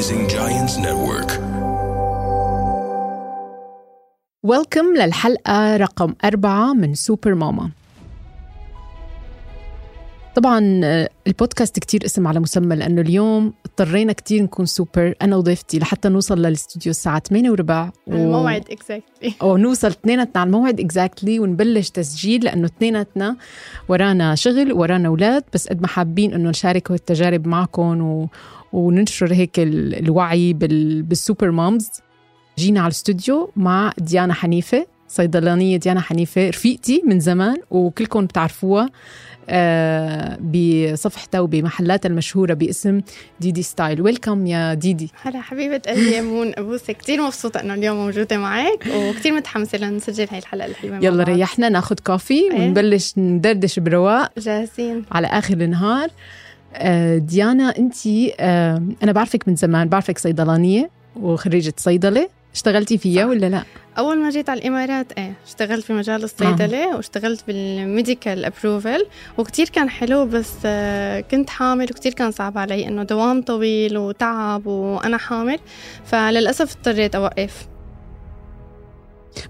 Rising Giants Network. Welcome للحلقة رقم أربعة من سوبر ماما طبعا آه، البودكاست كتير اسم على مسمى لأنه اليوم اضطرينا كتير نكون سوبر أنا وضيفتي لحتى نوصل للاستوديو الساعة 8 وربع. و... الموعد اكزاكتلي أو نوصل اثنيناتنا على الموعد exactly ونبلش تسجيل لأنه اثنيناتنا ورانا شغل ورانا أولاد. بس قد ما حابين إنه نشارك التجارب معكم و... وننشر هيك ال- الوعي بال... بال super moms. جينا على الاستوديو مع ديانا حنيفة صيدلانية ديانا حنيفة رفيقتي من زمان وكلكم بتعرفوها آه بصفحتها وبمحلاتها المشهورة باسم ديدي ستايل. Welcome يا ديدي. هلا حبيبة قلبي يا مون أبوسة. كتير مبسوطة إنه اليوم موجودة معك وكتير متحمسة لنسجل هاي الحلقة الحلوة مع يلا. ريحنا ناخد coffee إيه. ونبلش ندردش برواق جاهزين. على آخر النهار. ديانا انت أنا بعرفك من زمان بعرفك صيدلانية وخريجة صيدلة. اشتغلتي فيها. ولا لا؟ أول ما جيت على الإمارات إيه اشتغلت في مجال الصيدلة واشتغلت بالميديكال أبروفل وكتير كان حلو بس آه، كنت حامل وكتير كان صعب علي إنه دوام طويل وتعب وأنا حامل. فللأسف اضطريت أوقف.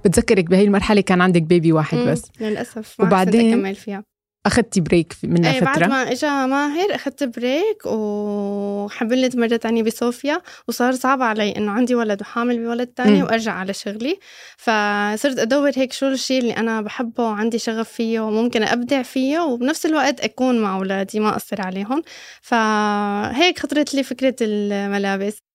بتذكرك بهي المرحلة كان عندك بيبي واحد بس. للأسف ما وبعدين؟ أكمل فيها. أخذتي break منها بعد فترة؟ ما اجى ماهر أخذت break وحبلت مرة تانية بصوفيا وصار صعب علي إنه عندي ولد وحامل بولد تاني مم. وأرجع على شغلي. فصرت أدور هيك شو الشيء اللي أنا بحبه وعندي شغف فيه وممكن أبدع فيه وبنفس الوقت أكون مع أولادي ما اقصر عليهم. فهيك خطرت لي فكرة الملابس.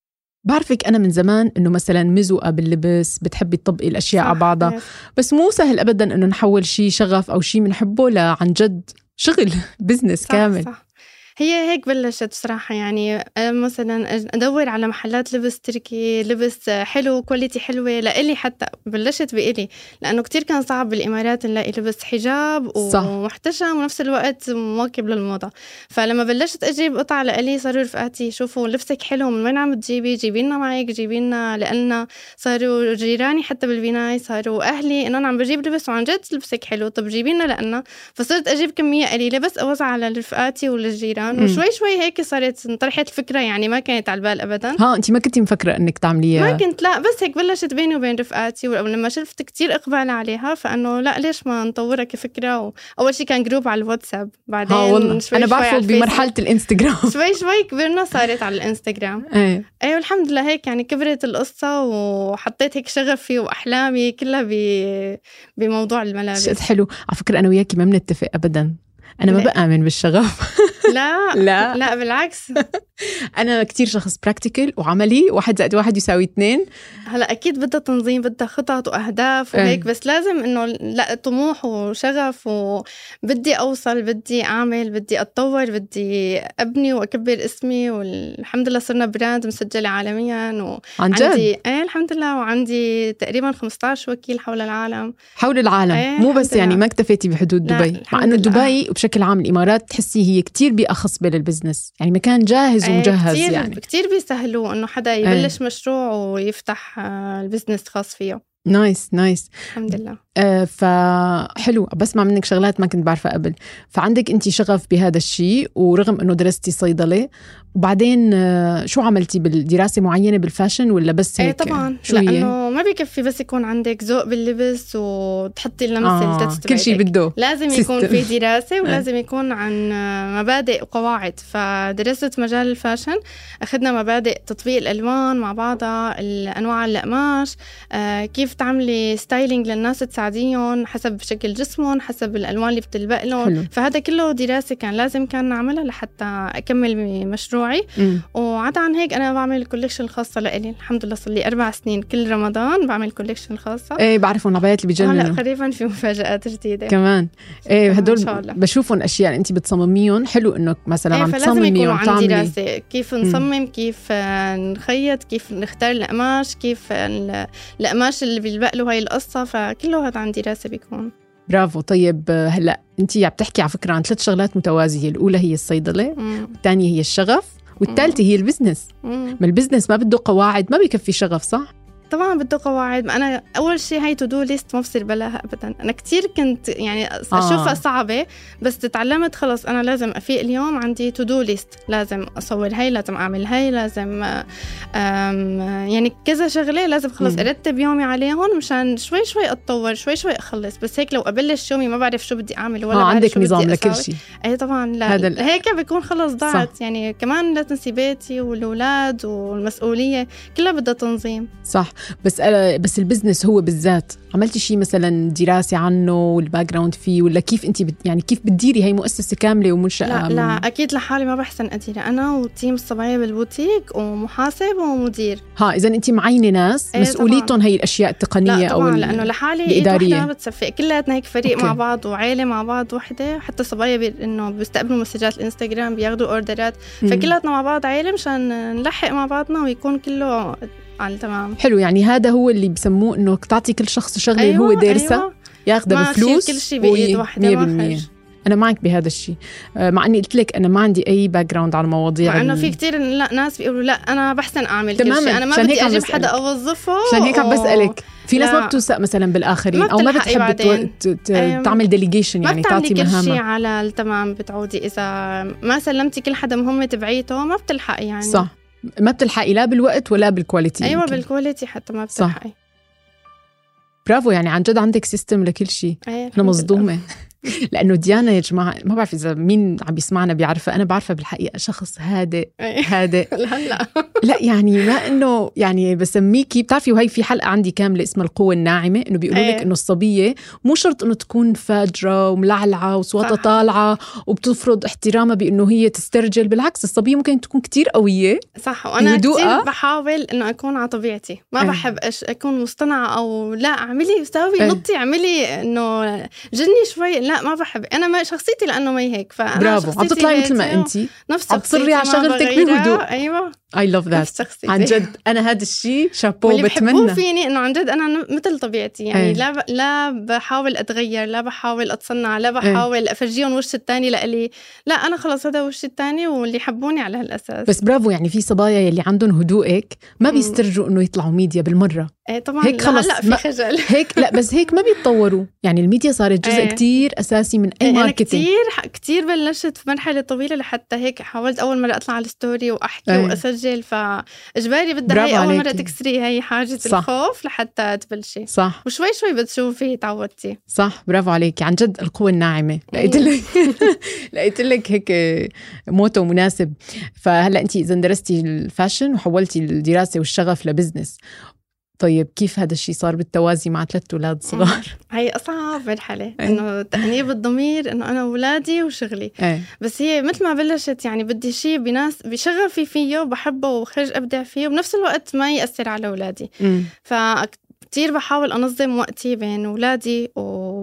بعرفك أنا من زمان إنه مثلا مذوقة باللبس بتحبي تطبقي الأشياء على بعضها. بس مو سهل ابدا إنه نحول شيء شغف أو شيء بنحبه لعن جد شغل business صح كامل. صح. هي هيك بلشت بصراحة يعني أنا مثلا أدور على محلات لبس تركي لبس حلو quality حلوة لإلي حتى بلشت بإلي لأنه كتير كان صعب بالإمارات نلاقي لبس حجاب. ومحتشم ونفس الوقت مواكب للموضة. فلما بلشت أجيب قطع لإلي صاروا رفقاتي شوفوا لبسك حلو من وين عم تجيبي؟ جيبي لنا معك جيبي لنا لألنا. صاروا جيراني حتى بالبناية صاروا أهلي إنه أنا عم بجيب لبس وعن جد لبسك حلو طب جيبي لنا لألنا. فصرت أجيب كمية قليله بس أوزع على رفقاتي وللجيران. مم. وشوي شوي هيك صارت انطرحت الفكرة يعني ما كانت على البال ابدا. ها انت ما كنتي مفكرة إنك تعمليها؟ ما كنت لا بس هيك بلشت بيني وبين رفقاتي ولما شفت كتير إقبال عليها فإنه لا ليش ما نطورها كفكرة؟ واول شيء كان group على الواتساب بعدين ها والله. شوي أنا بعرفه. بمرحلة الإنستغرام. شوي شوي كبرنا صارت على الإنستغرام. إيه. أيوه الحمد لله هيك يعني كبرت القصة وحطيت هيك شغفي وأحلامي كلها ب... بموضوع الملابس. شقد حلو. على فكرة أنا وياكي ما بنتفق ابدا. أنا ما؟ بآمن بالشغف. لا لا. لا بالعكس أنا كتير شخص practical وعملي واحد زائد واحد يساوي اثنين هلا أكيد بدها تنظيم بدها خطط وأهداف وهيك إيه. بس لازم إنه لأ طموح وشغف وبدي أوصل بدي أعمل بدي أتطور بدي أبني وأكبر اسمي والحمد لله صرنا brand مسجلة عالميا و عن جد عندي إيه الحمد لله وعندي تقريبا 15 وكيل حول العالم حول العالم إيه، مو بس يعني. ما اكتفيتي بحدود دبي مع إنه. دبي وبشكل عام الإمارات تحسي هي كتير بيئه خصبه لل business يعني مكان جاهز إيه، ومجهز كتير يعني. كتير بيسهلوا إنه حدا يبلش مشروع ويفتح آه، ال business خاص فيه. nice nice الحمد لله. آه فحلو بسمع منك شغلات ما كنت بعرفها قبل. فعندك انت شغف بهذا الشيء ورغم انه درستي صيدلة وبعدين آه شو عملتي؟ بالدراسة معينة بال fashion ولا بس إيه هيك؟ طبعا. شو هي؟ لأنه ما بيكفي بس يكون عندك ذوق باللبس وتحطي اللمسه آه ال touch كل شيء. بده لازم يكون. في دراسة ولازم يكون عن مبادئ وقواعد. فدرست مجال ال fashion أخذنا مبادئ تطبيق الألوان مع بعضها أنواع القماش آه، كيف تعملي styling للناس تساعديهم حسب شكل جسمهم حسب الألوان اللي بتلبق حلو. لهم فهذا كله دراسة كان لازم كان نعملها لحتى أكمل مشروعي مم. وعدا عن هيك أنا بعمل ال collection الخاصة لإلي. الحمد لله صار لي أربع سنين كل رمضان بعمل collection خاصة. إيه بعرفهم العبايات اللي هلا بيجننوا قريبا في مفاجآت جديدة. كمان. إيه هدول. بشوفهم أشياء انت بتصمميهم. حلو انه مثلا إيه عم تصممي يكونوا وعم عن تعملي. دراسة. كيف نصمم كيف نخيط كيف نختار القماش كيف ال- القماش اللي بيلبق له هاي القصة فكله هذا عن دراسة بيكون برافو. طيب هلا انت عم تحكي على فكرة عن ثلاث شغلات متوازية. الأولى هي الصيدلة مم. الثانية هي الشغف والثالثة هي ال business. ما ال business ما بده قواعد ما بيكفي شغف صح؟ طبعا بده قواعد. أنا أول شيء هي to do list ما بصير بلاها ابدا. أنا كثير كنت يعني أشوفها آه. صعبة بس تعلمت خلص. أنا لازم افيق اليوم عندي to do list لازم أصور هي لازم أعمل هي لازم يعني كذا شغلة لازم خلص أرتب يومي عليهم مشان شوي شوي أتطور شوي شوي أخلص. بس هيك لو أبلش يومي ما بعرف شو بدي أعمل ولا آه عندك نظام لكل شيء اي طبعا لا هذا هيك بيكون خلص ضاعت. يعني كمان لا تنسي بيتي والأولاد والمسؤولية كلها بدها تنظيم. صح. بس بس ال business هو بالذات. عملتي شيء مثلا دراسة عنه وال background فيه ولا كيف انت بت يعني كيف بتديري هي مؤسسة كاملة ومنشأة لا لا أكيد لحالي ما بحسن اديرها أنا و team الصبايا بالبوتيك ومحاسب ومدير. ها اذا انت معينة ناس إيه مسؤوليتهم هي الأشياء التقنية لا طبعا أو لأنه لحالي الإدارية. ما بتصفي كلياتنا هيك فريق okay. مع بعض وعائله مع بعض وحدة. حتى الصبايا بي... إنه بيستقبلوا messages الإنستغرام بياخذوا orders ات فكلياتنا مع بعض عائله مشان نلحق مع بعضنا ويكون كله على تمام. حلو يعني هذا هو اللي بسموه إنه تعطي كل شخص شغلة أيوة هو دارسها أيوة. ياخذها بفلوس كل شيء بإيد واحدة 100% أنا معك بهذا الشيء آه، مع إني قلت لك أنا ما عندي أي background على المواضيع مع إنه في كثير لا ناس بيقولوا لا أنا بحسن أعمل كل شيء أنا ما بدي أجيب حدا أوظفه. عشان هيك عم بسألك. في ناس ما بتوثق مثلا بالآخرين أو ما بتحب ت... أيوة. تعمل delegation يعني تعطي مهمه ما كل شيء على التمام بتعودي. إذا ما سلمتي كل حدا مهمة تبعيته ما بتلحقي يعني. صح. ما بتلحقي لا بالوقت ولا بال quality أيوه يمكن. بال quality حتى ما بتلحقي صح. برافو يعني عن جد عندك system لكل شيء أنا مصدومة لأنه ديانا يا جماعة ما بعرف إذا مين عم بيسمعنا بيعرفها أنا بعرفها بالحقيقة شخص هادئ هادئ. هلا لا يعني ما إنه يعني بسميكي بتعرفي وهي في حلقة عندي كاملة اسمها القوة الناعمة إنه بيقولوا لك إنه الصبية مو شرط إنه تكون فاجره وملعلعة وصوتها طالعة وبتفرض احترامها بإنه هي تسترجل بالعكس الصبية ممكن تكون كتير قوية. صح وأنا كثير بحاول إنه أكون على طبيعتي ما أيه. بحب أكون مصطنعة أو لا اعملي سوي أيه. نطي اعملي إنه جني شوي لا لا ما بحب. أنا ما شخصيتي لأنه ما هي هيك فأنا برافو. عم تطلعي مثل ما انت نفس عم تصري على شغلتك بهدوء أيوه. اي لاف ذات عن جد أنا هذا الشيء شابو بتمنى. فيني إنه عن جد أنا مثل طبيعتي يعني لا ب... لا بحاول أتغير لا بحاول أتصنع لا بحاول أفرجيهم وش الثاني لإلي. لا أنا خلص هذا وش الثاني واللي يحبوني على هالأساس. بس برافو يعني في صبايا يلي عندهم هدوءك ما بيسترجوا إنه يطلعوا ميديا بالمرة. إيه طبعا. هيك خلص لا في خجل. هيك لا بس هيك ما بيتطوروا. يعني الميديا صارت جزء إيه. كتير أساسي من أي marketing كثير كثير بلشت في مرحلة طويلة لحتى هيك حاولت أول مرة أطلع على ال story وأحكي إيه. وأسجل فإجباري بدها هي أول مرة تكسري هي حاجز صح. الخوف لحتى تبلشي. صح. وشوي شوي بتشوفي تعودتي. صح برافو عليكي. عن جد القوة الناعمة. لقيت لك لقيت لك هيك motto مناسب. فهلأ انت إذا درستي ال fashion وحولتي الدراسة والشغف ل business. طيب كيف هذا الشيء صار بالتوازي مع ثلاث أولاد صغار؟ هي اصعب مرحلة إنه تأنيب الضمير إنه أنا اولادي وشغلي. أي. بس هي مثل ما بلشت يعني بدي شيء بناس بشغفي فيه وبحبه وخرج أبدع فيه وبنفس الوقت ما يأثر على اولادي ف كتير بحاول أنظم وقتي بين أولادي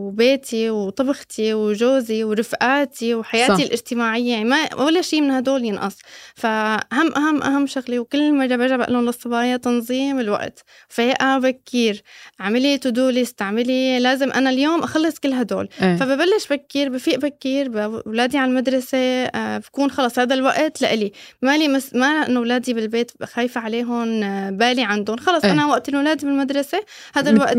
وبيتي وطبختي وجوزي ورفقاتي وحياتي صح. الاجتماعية. يعني ما ولا شيء من هدول ينقص. فأهم أهم أهم شغلة وكل مرة برجع بقول لهم للصبايا تنظيم الوقت. فيقع بكير. اعملي to-do list اعملي لازم أنا اليوم أخلص كل هدول. آه. فببلش بكير بفيق بكير أولادي على المدرسة آه، بكون خلص هذا الوقت لإلي. مالي مس... ما إنه أولادي بالبيت خايفة عليهم آه، بالي عندهم. خلص آه. أنا وقت الأولاد بالمدرسة هذا الوقت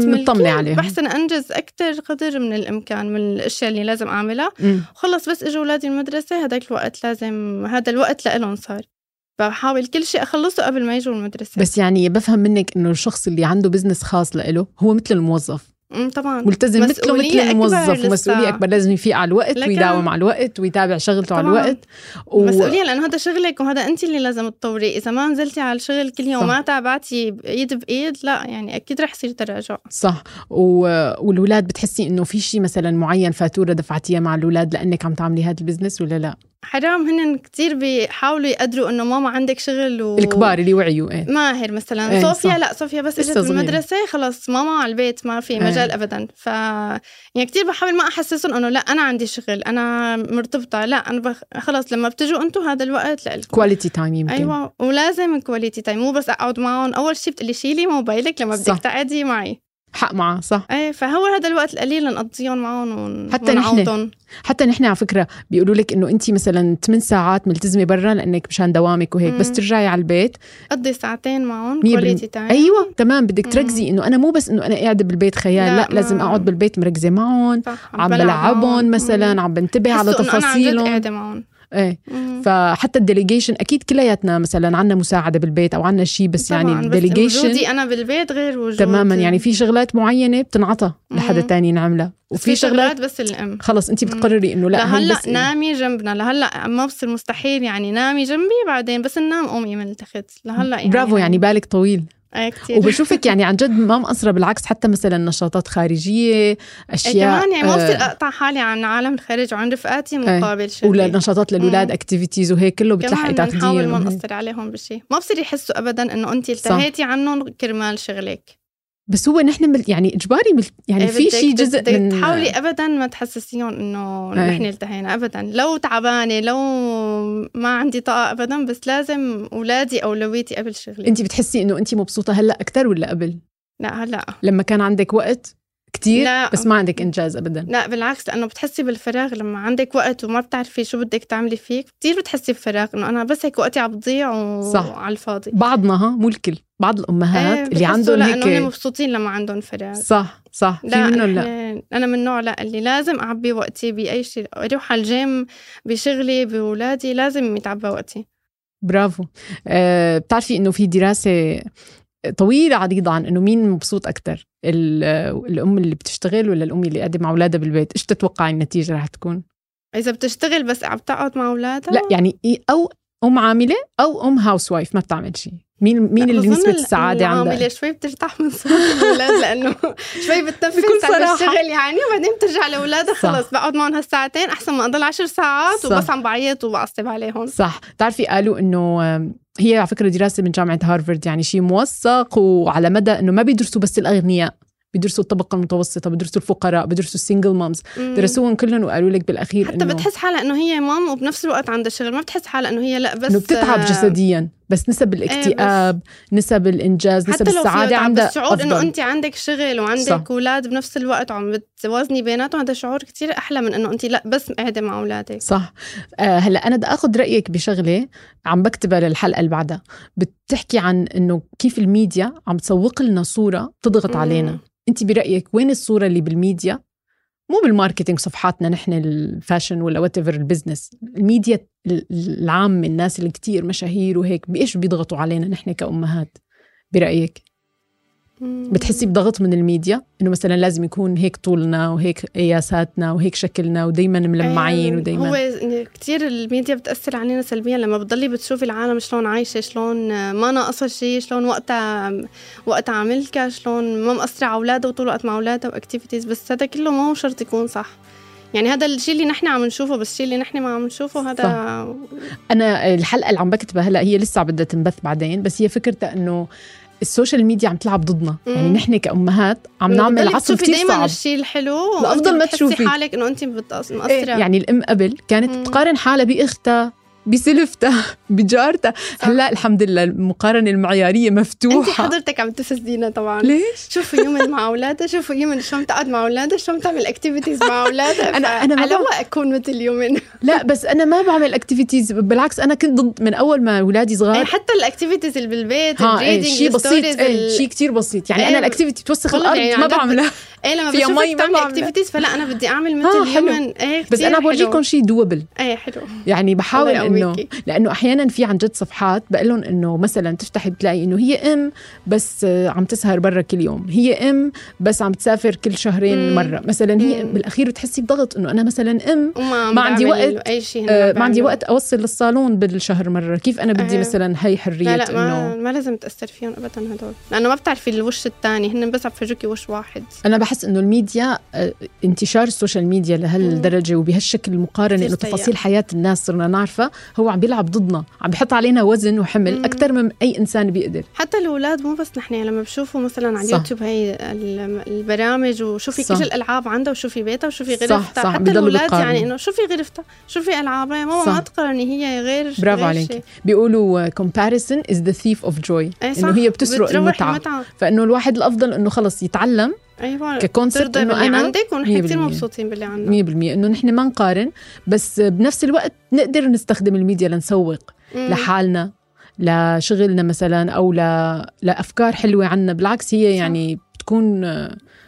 عليهم. بحسن أنجز أكثر قدر من الإمكان من الأشياء اللي لازم أعملها. وخلص بس إجوا أولادي المدرسة هذاك الوقت لازم هذا الوقت لهم صار. بحاول كل شيء أخلصه قبل ما يجوا المدرسة. بس يعني بفهم منك إنه الشخص اللي عنده بزنس خاص له هو مثل الموظف. طبعا. ملتزم مثله مثل الموظف ومسؤوليه أكبر. لازم يفيق على الوقت ويداوم على الوقت ويتابع شغلته على الوقت. و... مسؤولية لأنه هذا شغلك وهذا أنت اللي لازم تطوري. إذا ما نزلتي على الشغل كل يوم وما تابعتي ايد بإيد لا يعني أكيد رح يصير تراجع. صح. و... والولاد بتحسي إنه في شيء مثلا معين فاتورة دفعتيها مع الاولاد لأنك عم تعملي هذا البزنس ولا لا؟ حرام هن كتير بيحاولوا يقدروا إنه ماما عندك شغل و... الكبار اللي وعيوا إيه. ماهر مثلا. إيه صوفيا صح. لا صوفيا بس إجت بالمدرسة خلص ماما على البيت ما في مجال إيه. ابدا. ف يعني كثير بحاول ما أحسسهم إنه لا أنا عندي شغل أنا مرتبطة لا أنا بخ... خلص لما بتجوا أنتم هذا الوقت لكم quality time يمكن. أيوه ولازم quality time مو بس أقعد معهم. أول شيء بتقلي شيلي موبايلك لما بدك تقعدي معي. حق معه صح. إيه فهو هذا الوقت القليل نقضيهم معهم. حتى نحن حتى نحن على فكرة بيقولوا لك إنه انت مثلا 8 ساعات ملتزمة برا لأنك مشان دوامك وهيك بس ترجعي على البيت. قضي ساعتين معهم quality time أيوه تمام بدك تركزي إنه أنا مو بس إنه أنا قاعدة بالبيت خيال لا, لا لازم أقعد بالبيت مركزة معهم عم بلعبهم مثلا عم بنتبه على تفاصيلهم. قاعدة معهم. إيه. فحتى ال delegation أكيد كلياتنا مثلا عندنا مساعدة بالبيت أو عندنا شيء بس يعني ال delegation وجودي أنا بالبيت غير وجودي. تماما يعني في شغلات معينة بتنعطى لحدا تاني نعملها. وفي شغلات بس الأم. خلص انت بتقرري إنه لا لهلأ نامي جنبنا. لهلأ ما بصير مستحيل يعني نامي جنبي بعدين بس ننام قومي من التخت لهلا يعني برافو يعني بالك طويل. إيه كتير. وبشوفك يعني عن جد ما مقصرة بالعكس حتى مثلا نشاطات خارجية أشياء كمان يعني ما بصير آه، أقطع حالي عن عالم الخارج وعن رفقاتي مقابل شيء ولنشاطات للأولاد activities وهيك كله بتلحقي تاخذيه نحاول ما نقصر عليهم بشيء ما بصير يحسوا ابدا إنه انت التهيتي عنهم كرمال شغلك. بس هو نحن يعني إجباري يعني في شيء جزء بدك من تحاولي ابدا ما تحسسيهم إنه إيه. نحن التهينا ابدا. لو تعبانة لو ما عندي طاقة ابدا. بس لازم أولادي اولويتي قبل شغلي. انت بتحسي إنه انت مبسوطة هلأ أكثر ولا قبل؟ لا هلأ. لما كان عندك وقت؟ كتير لا. بس ما عندك إنجاز ابدا. لا بالعكس لأنه بتحسي بالفراغ لما عندك وقت وما بتعرفي شو بدك تعملي فيه كتير بتحسي بفراغ إنه أنا بس هيك وقتي عم بضيع وعلى الفاضي. بعضنا ها مو الكل بعض الأمهات إيه اللي عندهم هيك لأنه مبسوطين لما عندهم فراغ. صح صح. في منهم لا. أنا من النوع لا اللي لازم أعبي وقتي بأي شيء أروح على الجيم بشغلي بأولادي لازم يتعبى وقتي. برافو. أه بتعرفي إنه في دراسة طويلة عريضة عن إنه مين مبسوط أكثر الأم اللي بتشتغل ولا الأم اللي قاعدة مع أولادها بالبيت؟ إيش تتوقعي النتيجة رح تكون؟ إذا بتشتغل بس عم تقعد مع أولادها؟ لا يعني أو أم عاملة أو أم هاوس وايف ما بتعمل شيء مين مين اللي نسبة السعادة عندها؟ العاملة شوي بترتاح من صوت الأولاد لأنه شوي بتنفس على الشغل يعني وبعدين بترجع لأولادها خلص بقعد معهم هالساعتين أحسن ما أضل عشر ساعات صح. وبس عم بعيط وبعصب عليهم. صح. بتعرفي قالوا إنه هي على فكرة دراسة من جامعة هارفرد يعني شيء موثق وعلى مدى إنه ما بيدرسوا بس الأغنياء بيدرسوا الطبقة المتوسطة بيدرسوا الفقراء بيدرسوا ال single moms درسوهم كلهم وقالوا لك بالأخير حتى إنه بتحس حالها إنه هي mom وبنفس الوقت عندها شغل ما بتحس حالها إنه هي لأ بس انه بتتعب جسديا. بس نسب إيه، الاكتئاب إيه نسب الإنجاز نسب السعادة عندها شعور إنه انت عندك شغل وعندك أولاد بنفس الوقت وعم بتوازني بيناتهم هذا شعور كتير أحلى من إنه انت لا بس قاعدة مع أولادك. صح. آه هلأ أنا بدي آخذ رأيك بشغلة عم بكتبها للحلقة اللي بعدها. بتحكي عن إنه كيف الميديا عم تسوق لنا صورة تضغط. علينا. انت برأيك وين الصورة اللي بالميديا مو بال marketing صفحاتنا نحن ال fashion ولا whatever ال business ال media العامة الناس اللي كتير مشاهير وهيك بإيش بيضغطوا علينا نحن كأمهات؟ برأيك؟ بتحسي بضغط من الميديا؟ إنه مثلا لازم يكون هيك طولنا وهيك قياساتنا وهيك شكلنا ودائما ملمعين ودائما هو كثير الميديا بتأثر علينا سلبيا. لما بتضلي بتشوفي العالم شلون عايشة شلون ما ناقصها شيء شلون وقتها وقتها ملكها شلون ما مقصرة على أولادها وطول الوقت مع أولادها و activities بس هذا كله ما هو شرط يكون صح. يعني هذا الشيء اللي نحن عم نشوفه بس الشيء اللي نحن ما عم نشوفه هذا صح. أنا الحلقة اللي عم بكتبها هلأ هي لسه بدها تنبث بعدين بس هي فكرتها إنه ال social media عم تلعب ضدنا. يعني مم. يعني نحن كأمهات عم نعمل بعصر كثير صعب. دائما الشيء الحلو؟ الأفضل ما تشوفي. حالك إنه أنت مقصره إيه يعني الإم قبل كانت مم. تقارن حالها بإختها. بسلفتها بجارتها. هلا الحمد لله المقارنة المعيارية مفتوحة. انت حضرتك عم تسدينا طبعا. ليش؟ شوفوا يومن مع أولادها شوفوا يومن شلون تقعد مع أولادها شلون تعمل activities مع أولادها. أنا أنا ما بقى أكون مثل يومن لا بس أنا ما بعمل activities بالعكس أنا كنت ضد من أول ما أولادي صغار. اي حتى ال activities اللي بالبيت إيه شيء بسيط إيه شيء كثير بسيط. يعني إيه أنا ال activity توسخ الأرض يعني ما بعملها. إيه لما بشوفك تعمل activities فلا أنا بدي أعمل مثل يومن إيه بس أنا بورجيكم شيء double إيه حلو. يعني بحاول انه لأنه أحيانا في عن جد صفحات بقول لهم إنه مثلا تفتحي بتلاقي إنه هي أم بس عم تسهر برا كل يوم. هي أم بس عم تسافر كل شهرين مم. مرة. مثلا هي مم. بالأخير بتحسي بضغط إنه أنا مثلا أم. ما عندي وقت أي شيء آه ما عندي وقت أوصل للصالون بالشهر مرة. كيف أنا بدي أه. مثلا هي حرية لا لا ما, ما لازم تأثر فيهم ابدا هدول. لأنه ما بتعرفي الوش الثاني هن بس عم وش واحد. أنا بحس إنه الميديا آه انتشار ال social media لهالدرجة وبهالشكل المقارنه إنه تفاصيل حياة الناس صرنا نعرفها هو عم بيلعب ضدنا عم بحط علينا وزن وحمل أكثر من أي إنسان بيقدر. حتى الأولاد مو بس نحن لما بشوفوا مثلا على اليوتيوب هي البرامج وشوفي كل الألعاب عندها وشوفي بيتها وشوفي غرفتها صح صح حتى الأولاد يعني إنه شوفي غرفتها شوفي العابها ماما ما تقارني هي غير برافو عليك. بيقولوا comparison is the thief of joy. إنه هي بتسرق المتعة. المتعة. فإنه الواحد الأفضل إنه خلص يتعلم أيوه ككونسبت إنه أنا عندك ونحن كثير 100%. مبسوطين باللي عندنا 100% إنه نحن ما نقارن بس بنفس الوقت نقدر نستخدم الميديا لنسوق مم. لحالنا لشغلنا مثلا أو ل... لأفكار حلوة عنا بالعكس هي صح. يعني بتكون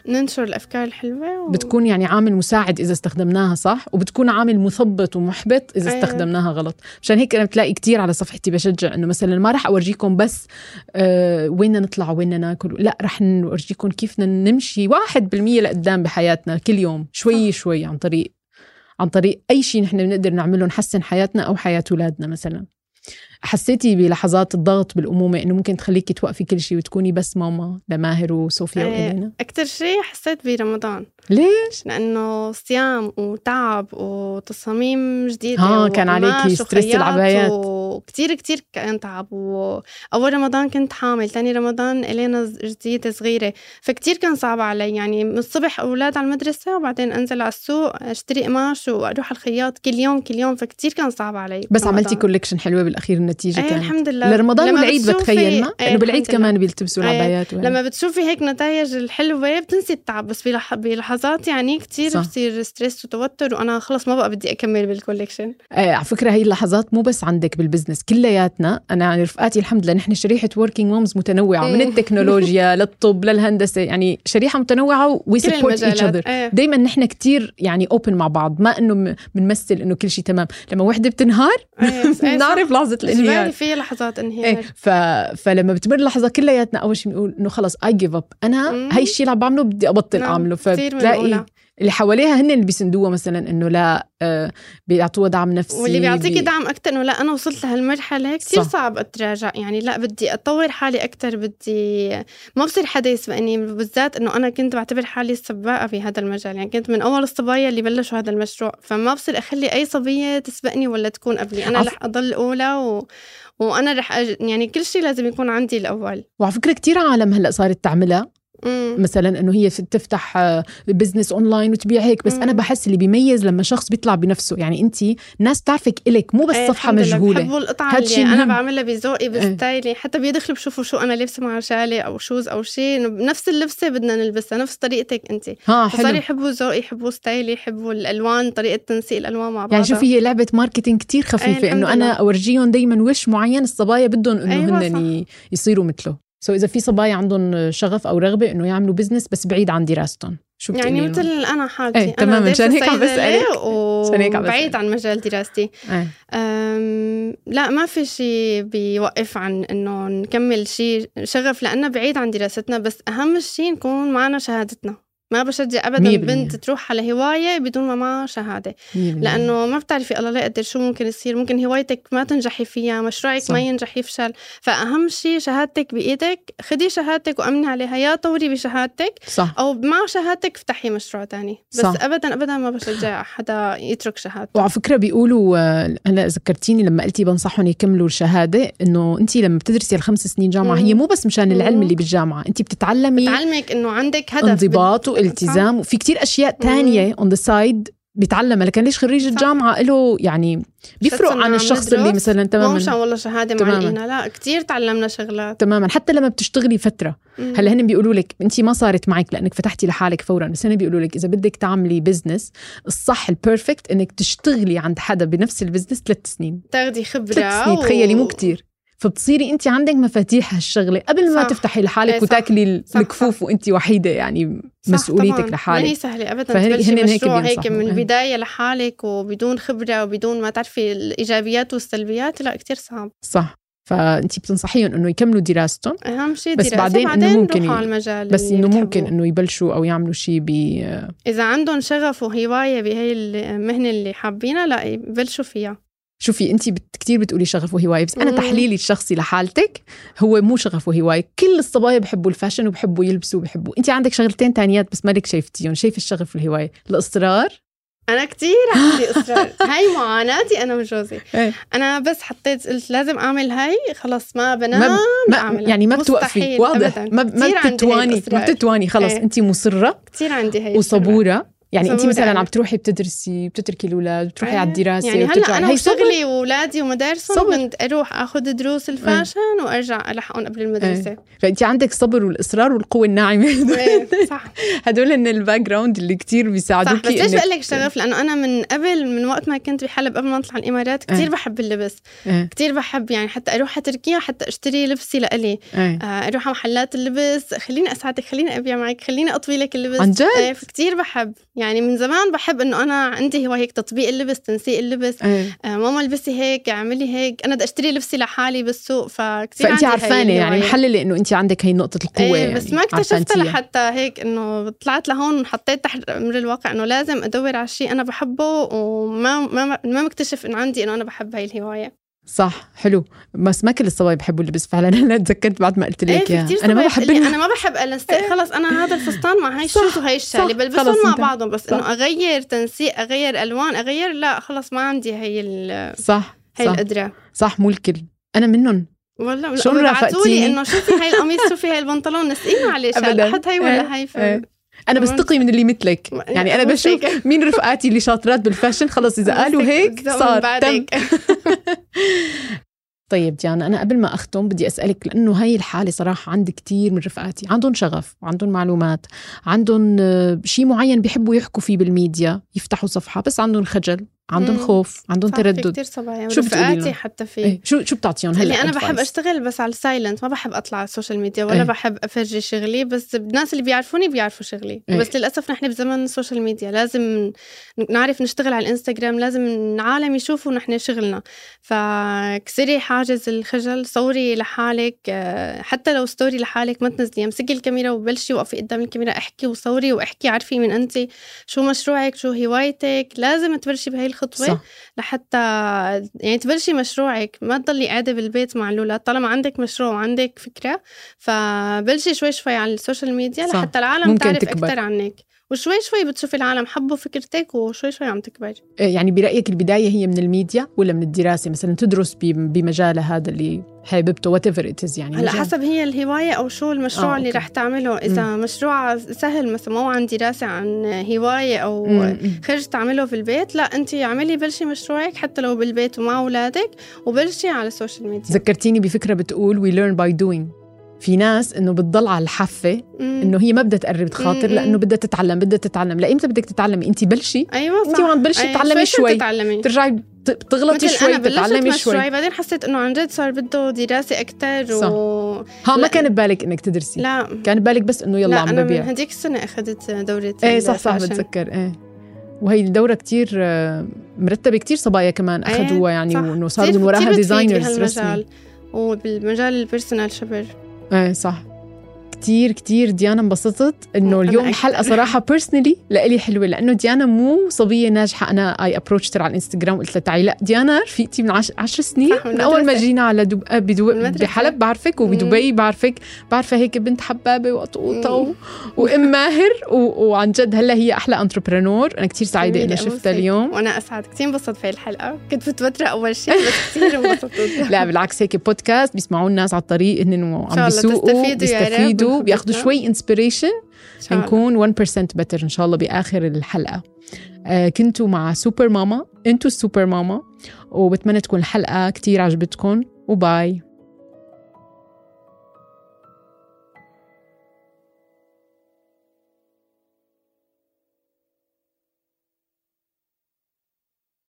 ننشر الأفكار الحلوة و... بتكون يعني عامل مساعد إذا استخدمناها صح وبتكون عامل مثبط ومحبط إذا أيوة. استخدمناها غلط. مشان هيك أنا بتلاقي كتير على صفحتي بشجع إنه مثلا ما راح أورجيكم بس آه وين نطلع وين ناكل. لا راح نورجيكم كيف نمشي واحد بالمية لقدام بحياتنا كل يوم شوي شوي عن طريق عن طريق أي شيء نحن بنقدر نعمله نحسن حياتنا أو حياة أولادنا مثلا. حسيتي بلحظات الضغط بالأمومة إنه ممكن تخليكي توقفي كل شيء وتكوني بس ماما لماهر وصوفيا إيه. وإلينا أكثر شيء حسيت برمضان ليش لأنه صيام وتعب وتصاميم جديدة ها، كان عليكي ستريس العبايات. وكتير كتير كان تعب واول رمضان كنت حامل تاني رمضان إلينا جديدة صغيرة فكتير كان صعب علي يعني من الصبح أولاد على المدرسة وبعدين أنزل على السوق أشتري قماش وأروح على الخياط كل يوم كل يوم فكتير كان صعب علي بس برمضان. عملتي collection حلوة بالأخير النتيجه إيه كانت الحمد لله لرمضان والعيد بتخيل ما إيه إنه بالعيد. كمان بيلتبسوا إيه. العبايات. لما بتشوفي هيك نتائج الحلوة بتنسي التعب بس بلح... بلحظات يعني كتير صح. بصير stress وتوتر وأنا خلص ما بقى بدي أكمل بال collection آه على فكرة هي اللحظات مو بس عندك بال business كلياتنا أنا يعني رفقاتي الحمد لله نحن شريحة working moms متنوعة من إيه. التكنولوجيا للطب للهندسة يعني شريحة متنوعة we support each other. دائما نحن كتير يعني open مع بعض ما إنه بنمثل إنه كل شيء تمام لما وحدة بتنهار إيه، إيه،. بنعرف لحظة الإنهيار جبالي فيها لحظات انهيار إيه ف... فلما بتمر اللحظة كلياتنا أول شيء بنقول إنه خلص I give up أنا. هي الشيء اللي عم بعمله بدي أبطل نعم، أعمله فبتلاقي. اللي حواليها هن اللي بيسندوها مثلا إنه لا آه بيعطوها دعم نفسي واللي بيعطيكي بي- دعم أكثر إنه لا أنا وصلت لهالمرحلة كثير صح. صعب أتراجع يعني لا بدي أطور حالي أكثر بدي ما بصير حدا يسبقني بالذات إنه أنا كنت بعتبر حالي السباقة في هذا المجال يعني كنت من أول الصبايا اللي بلشوا هذا المشروع فما بصير أخلي أي صبية تسبقني ولا تكون قبلي. أنا عف- رح أضل أولى و... وأنا رح أج... يعني كل شيء لازم يكون عندي الأول. وعلى فكرة كثير عالم هلأ صارت تعملها. مم. مثلا إنه هي تفتح business online وتبيع هيك بس مم. أنا بحس اللي بيميز لما شخص بيطلع بنفسه يعني انت ناس تعرفك إلك مو بس إيه، صفحة لله. مجهولة بحبوا القطعة هاد اللي أنا مهم. بعملها بذوقي ب style ي حتى بيدخلوا بشوفوا شو أنا لابسة مع شالي أو shoes أو شيء بنفس اللبسة بدنا نلبسها نفس طريقتك انت ها فصار حلو يحبوا ذوقي يحبوا style ي يحبوا الألوان طريقة تنسيق الألوان مع بعض يعني شوفي هي لعبة marketing كتير خفيفة الحمد إنه أنا. أورجيهم دايما وش معين الصبايا بدهم إنه أيوة هن يصيروا مثله so إذا في صبايا عندهم شغف أو رغبة إنه يعملوا business بس بعيد عن دراستهم. شو يعني مثل؟ أنا حالتي. إيه، أنا تمام، دارسة مشان هيك عم بسألك. مشان هيك عم بسألك. عن مجال دراستي. إيه. لا ما في شيء بيوقف عن إنه نكمل شيء شغف لأنه بعيد عن دراستنا. بس أهم شيء نكون معنا شهادتنا. ما بشجع ابدا. بنت تروح على هواية بدون ما معها شهادة. لأنه ما بتعرفي الله لا يقدر شو ممكن يصير ممكن هوايتك ما تنجحي فيها مشروعك صح. ما ينجح يفشل فأهم شيء شهادتك بإيدك خدي شهادتك وأمني عليها يا طوري بشهادتك صح أو مع شهادتك افتحي مشروع تاني بس صح. ابدا ابدا ما بشجع حدا يترك شهادته وعلى فكرة بيقولوا هلا ذكرتيني لما قلتي بنصحهم يكملوا الشهادة إنه انت لما بتدرسي الخمس سنين جامعة مم. هي مو بس مشان العلم مم. اللي بالجامعة انت بتتعلمي بتعلمك إنه عندك هدف انضباط والتزام وفي كتير أشياء تانية on the side بيتعلمها لكن ليش خريج. الجامعة له يعني بيفرق عن الشخص اللي مثلا مو تماما. مشان والله شهادة. معلقينا لا كتير تعلمنا شغلات. تماما. حتى لما بتشتغلي فترة. هلأ هن بيقولوا لك انت ما صارت معك لأنك فتحتي لحالك فورا. بس هن بيقولوا لك إذا بدك تعملي business الصح ال perfect إنك تشتغلي عند حدا بنفس ال business ثلاث سنين. تاخدي خبرة ثلاث سنين. تخيلي مو كتير. فبتصيري انت عندك مفاتيح هالشغلة قبل ما صح. تفتحي لحالك إيه. وتاكلي صح، الكفوف وانت وحيدة يعني صح مسؤوليتك طبعاً. لحالك. ما هي سهلة ابدا تبلشي هيك مشروع هيك بينصحوا. من إيه. البداية لحالك وبدون خبرة وبدون ما تعرفي الإيجابيات والسلبيات لا كتير صعب صح فانت بتنصحيهم إنه يكملوا دراستهم أهم شيء بس دراسة بعدين بعدين ممكن يروحوا ي- على المجال بس إنه ممكن. إنه يبلشوا أو يعملوا شيء ب إذا عندهم شغف وهواية بهي المهنه اللي حابينها لا يبلشوا فيها شوفي انت بت... كثير بتقولي شغف وهواية بس أنا. تحليلي الشخصي لحالتك هو مو شغف وهواية كل الصبايا بحبوا الفاشن وبحبوا يلبسوا وبحبوا انت عندك شغلتين تانيات بس مالك شايفتيهم شايف الشغف والهواية الإصرار أنا كتير عندي إصرار هاي معاناتي أنا وجوزي إيه. أنا بس حطيت قلت لازم أعمل هاي خلص ما بنام ما, ما بعملها. يعني ما بتوقفي واضح. ما بتتواني ما. بتتواني خلص إيه. انت مصرة كتير عندي هاي الشغلة. وصبوره يعني انت مثلا أنا. عم تروحي بتدرسي بتتركي الأولاد بتروحي. على الدراسة يعني هلأ. أنا. وشغلي واولادي ومدارسهم. كنت أروح آخذ دروس ال fashion وأرجع ألحقهم قبل المدرسة فأنت عندك صبر والإصرار والقوة الناعمة إيه، صح هدول هن ال background اللي كتير صح بيساعدوكي بس ليش بقول لك شغف لأنه أنا من قبل من وقت ما كنت بحلب قبل ما أطلع الإمارات كثير إيه. بحب اللبس إيه، كثير بحب يعني حتى أروح على تركيا حتى أشتري لبسي لإلي إيه. آه، أروح على محلات اللبس خليني أساعدك خليني أبيع معك خليني أطوي لك اللبس عن جد؟ إيه، كثير بحب يعني من زمان بحب إنه أنا عندي هواية هيك تطبيق اللبس تنسيق اللبس إيه. آه، ماما البسي هيك اعملي هيك أنا بدي أشتري لبسي لحالي بالسوق فكثير فانت عرفانه يعني محللة إنه انت عندك هي نقطة القوة إيه يعني بس ما اكتشفتها. لحتى هيك إنه طلعت لهون وحطيت تحت أمر الواقع إنه لازم أدور على شيء أنا بحبه وما ما ما مكتشف إنه عندي إنه أنا بحب هاي الهواية صح حلو. بس ما كل الصبايا بحبوا اللبس فعلا. أنا تذكرت بعد ما قلت إيه لك إياها. كثير أنا ما بحب أنا ما بحب الستيك خلص أنا هذا الفستان مع هاي ال shoes وهي الشالي صح، بلبسهم مع بعضهم بس. إنه أغير تنسيق أغير ألوان أغير لا خلص ما عندي هي ال- صح هي صح. القدرة. صح مو الكل. أنا منهم. والله شو رافقتيني؟ إنه شوفي هاي القميص شوفي هاي البنطلون؟ نسقينا عليه شال أبداً. حط هاي إيه، ولا هاي. إيه. أنا كمان- بستقي من اللي مثلك. يعني أنا مو بشوف. مين رفقاتي اللي شاطرات بال fashion. خلص إذا قالوا هيك صار. تم. طيب ديانا أنا قبل ما أختم بدي أسألك لأنه هاي الحالة صراحة عندي كتير من رفقاتي عندهم شغف وعندهم معلومات عندهم آه، شيء معين بيحبوا يحكوا فيه بالميديا يفتحوا صفحة بس عندهم خجل. عندهم. خوف عندهم تردد كثير صبايا شو رفقاتي؟ حتى في إيه شو شو بتعطيهم هلا اللي أنا بحب؟ أشتغل بس على ال silent ما بحب أطلع على ال social media ولا إيه. بحب أفرجي شغلي بس الناس اللي بيعرفوني بيعرفوا شغلي إيه. بس للأسف نحن بزمن ال social media لازم نعرف نشتغل على الانستغرام لازم العالم يشوفوا نحن شغلنا فكسري حاجز الخجل صوري لحالك آه، حتى لو story لحالك ما تنزلي امسكي الكاميرا وبلشي وقفي قدام الكاميرا احكي وصوري واحكي عرفي من انت شو مشروعك شو هوايتك لازم تبلشي بهي الخطوة صح لحتى يعني تبلشي مشروعك ما تضلي قاعدة بالبيت مع الاولاد طالما عندك مشروع وعندك فكرة فبلشي شوي شوي على ال social media صح. لحتى العالم تعرف تكبر. أكثر عنك وشوي شوي بتشوفي العالم حبوا فكرتك وشوي شوي عم تكبر إيه يعني برأيك البداية هي من الميديا ولا من الدراسة مثلا تدرس بمجالها هذا اللي حاببته whatever يعني هلأ. حسب هي الهواية أو شو المشروع آه، اللي. رح تعمله إذا مشروع سهل مثلا مو عن دراسة عن هواية أو مم، مم. خرج تعمله في البيت لا أنت اعملي بلشي مشروعك حتى لو بالبيت ومع أولادك وبلشي على ال social media ذكرتيني بفكرة بتقول we learn by doing في ناس إنه بتضل على الحافة. إنه هي ما بدها تقرب تخاطر. لأنه بدها تتعلم بدها تتعلم لايمتى بدك تتعلمي؟ انت بلشي. أيوه انت وعم تبلشي أيوة، تتعلمي شوي. تتعلمي. ترجعي بت- بتغلطي شوي أنا بلشت تتعلمي مشروعي شوي. بعدين حسيت إنه عن جد صار بده دراسة أكثر صح. و... ها ما. كان ببالك إنك تدرسي؟ لا. كان ببالك بس إنه يلا لا عم أنا من ببيع هديك السنة أخذت دورة إيه صح صح. بتذكر إيه. وهي الدورة كتير آه، مرتبة كتير صبايا كمان إيه، أخذوها يعني صح. وإنه صاروا من وراها designers رسمي. وبالمجال ال personal shopper. إيه صح كتير كتير ديانا انبسطت إنه اليوم. الحلقة صراحة personally لإلي حلوة لأنه ديانا مو صبية ناجحة. أنا I approach على الانستغرام وقلت لها تعي لأ ديانا رفيقتي من عش... عشر سنين. من من أول ما. جينا على دب... آه، بدو... بحلب بعرفك وبدبي بعرفك. بعرفها هيك بنت حبابة وقطوطة و... وإم ماهر و... وعن جد هلأ هي أحلى entrepreneur أنا كتير سعيدة إني. شفتها اليوم. وأنا أسعد. كثير انبسطت في الحلقة. كنت متوترة أول شيء بس كثير انبسطت. لا بالعكس هيك بودكاست بيسمعوا الناس على الطريق هن وعم الله بيسوقوا بيستفيدوا. بياخذوا خبرتنا. شوي inspiration إن شاء الله. نكون 1% better إن شاء الله بآخر الحلقة. آه كنتوا مع سوبر ماما أنتوا ال super mama وبتمنى تكون الحلقة كتير عجبتكم. وباي.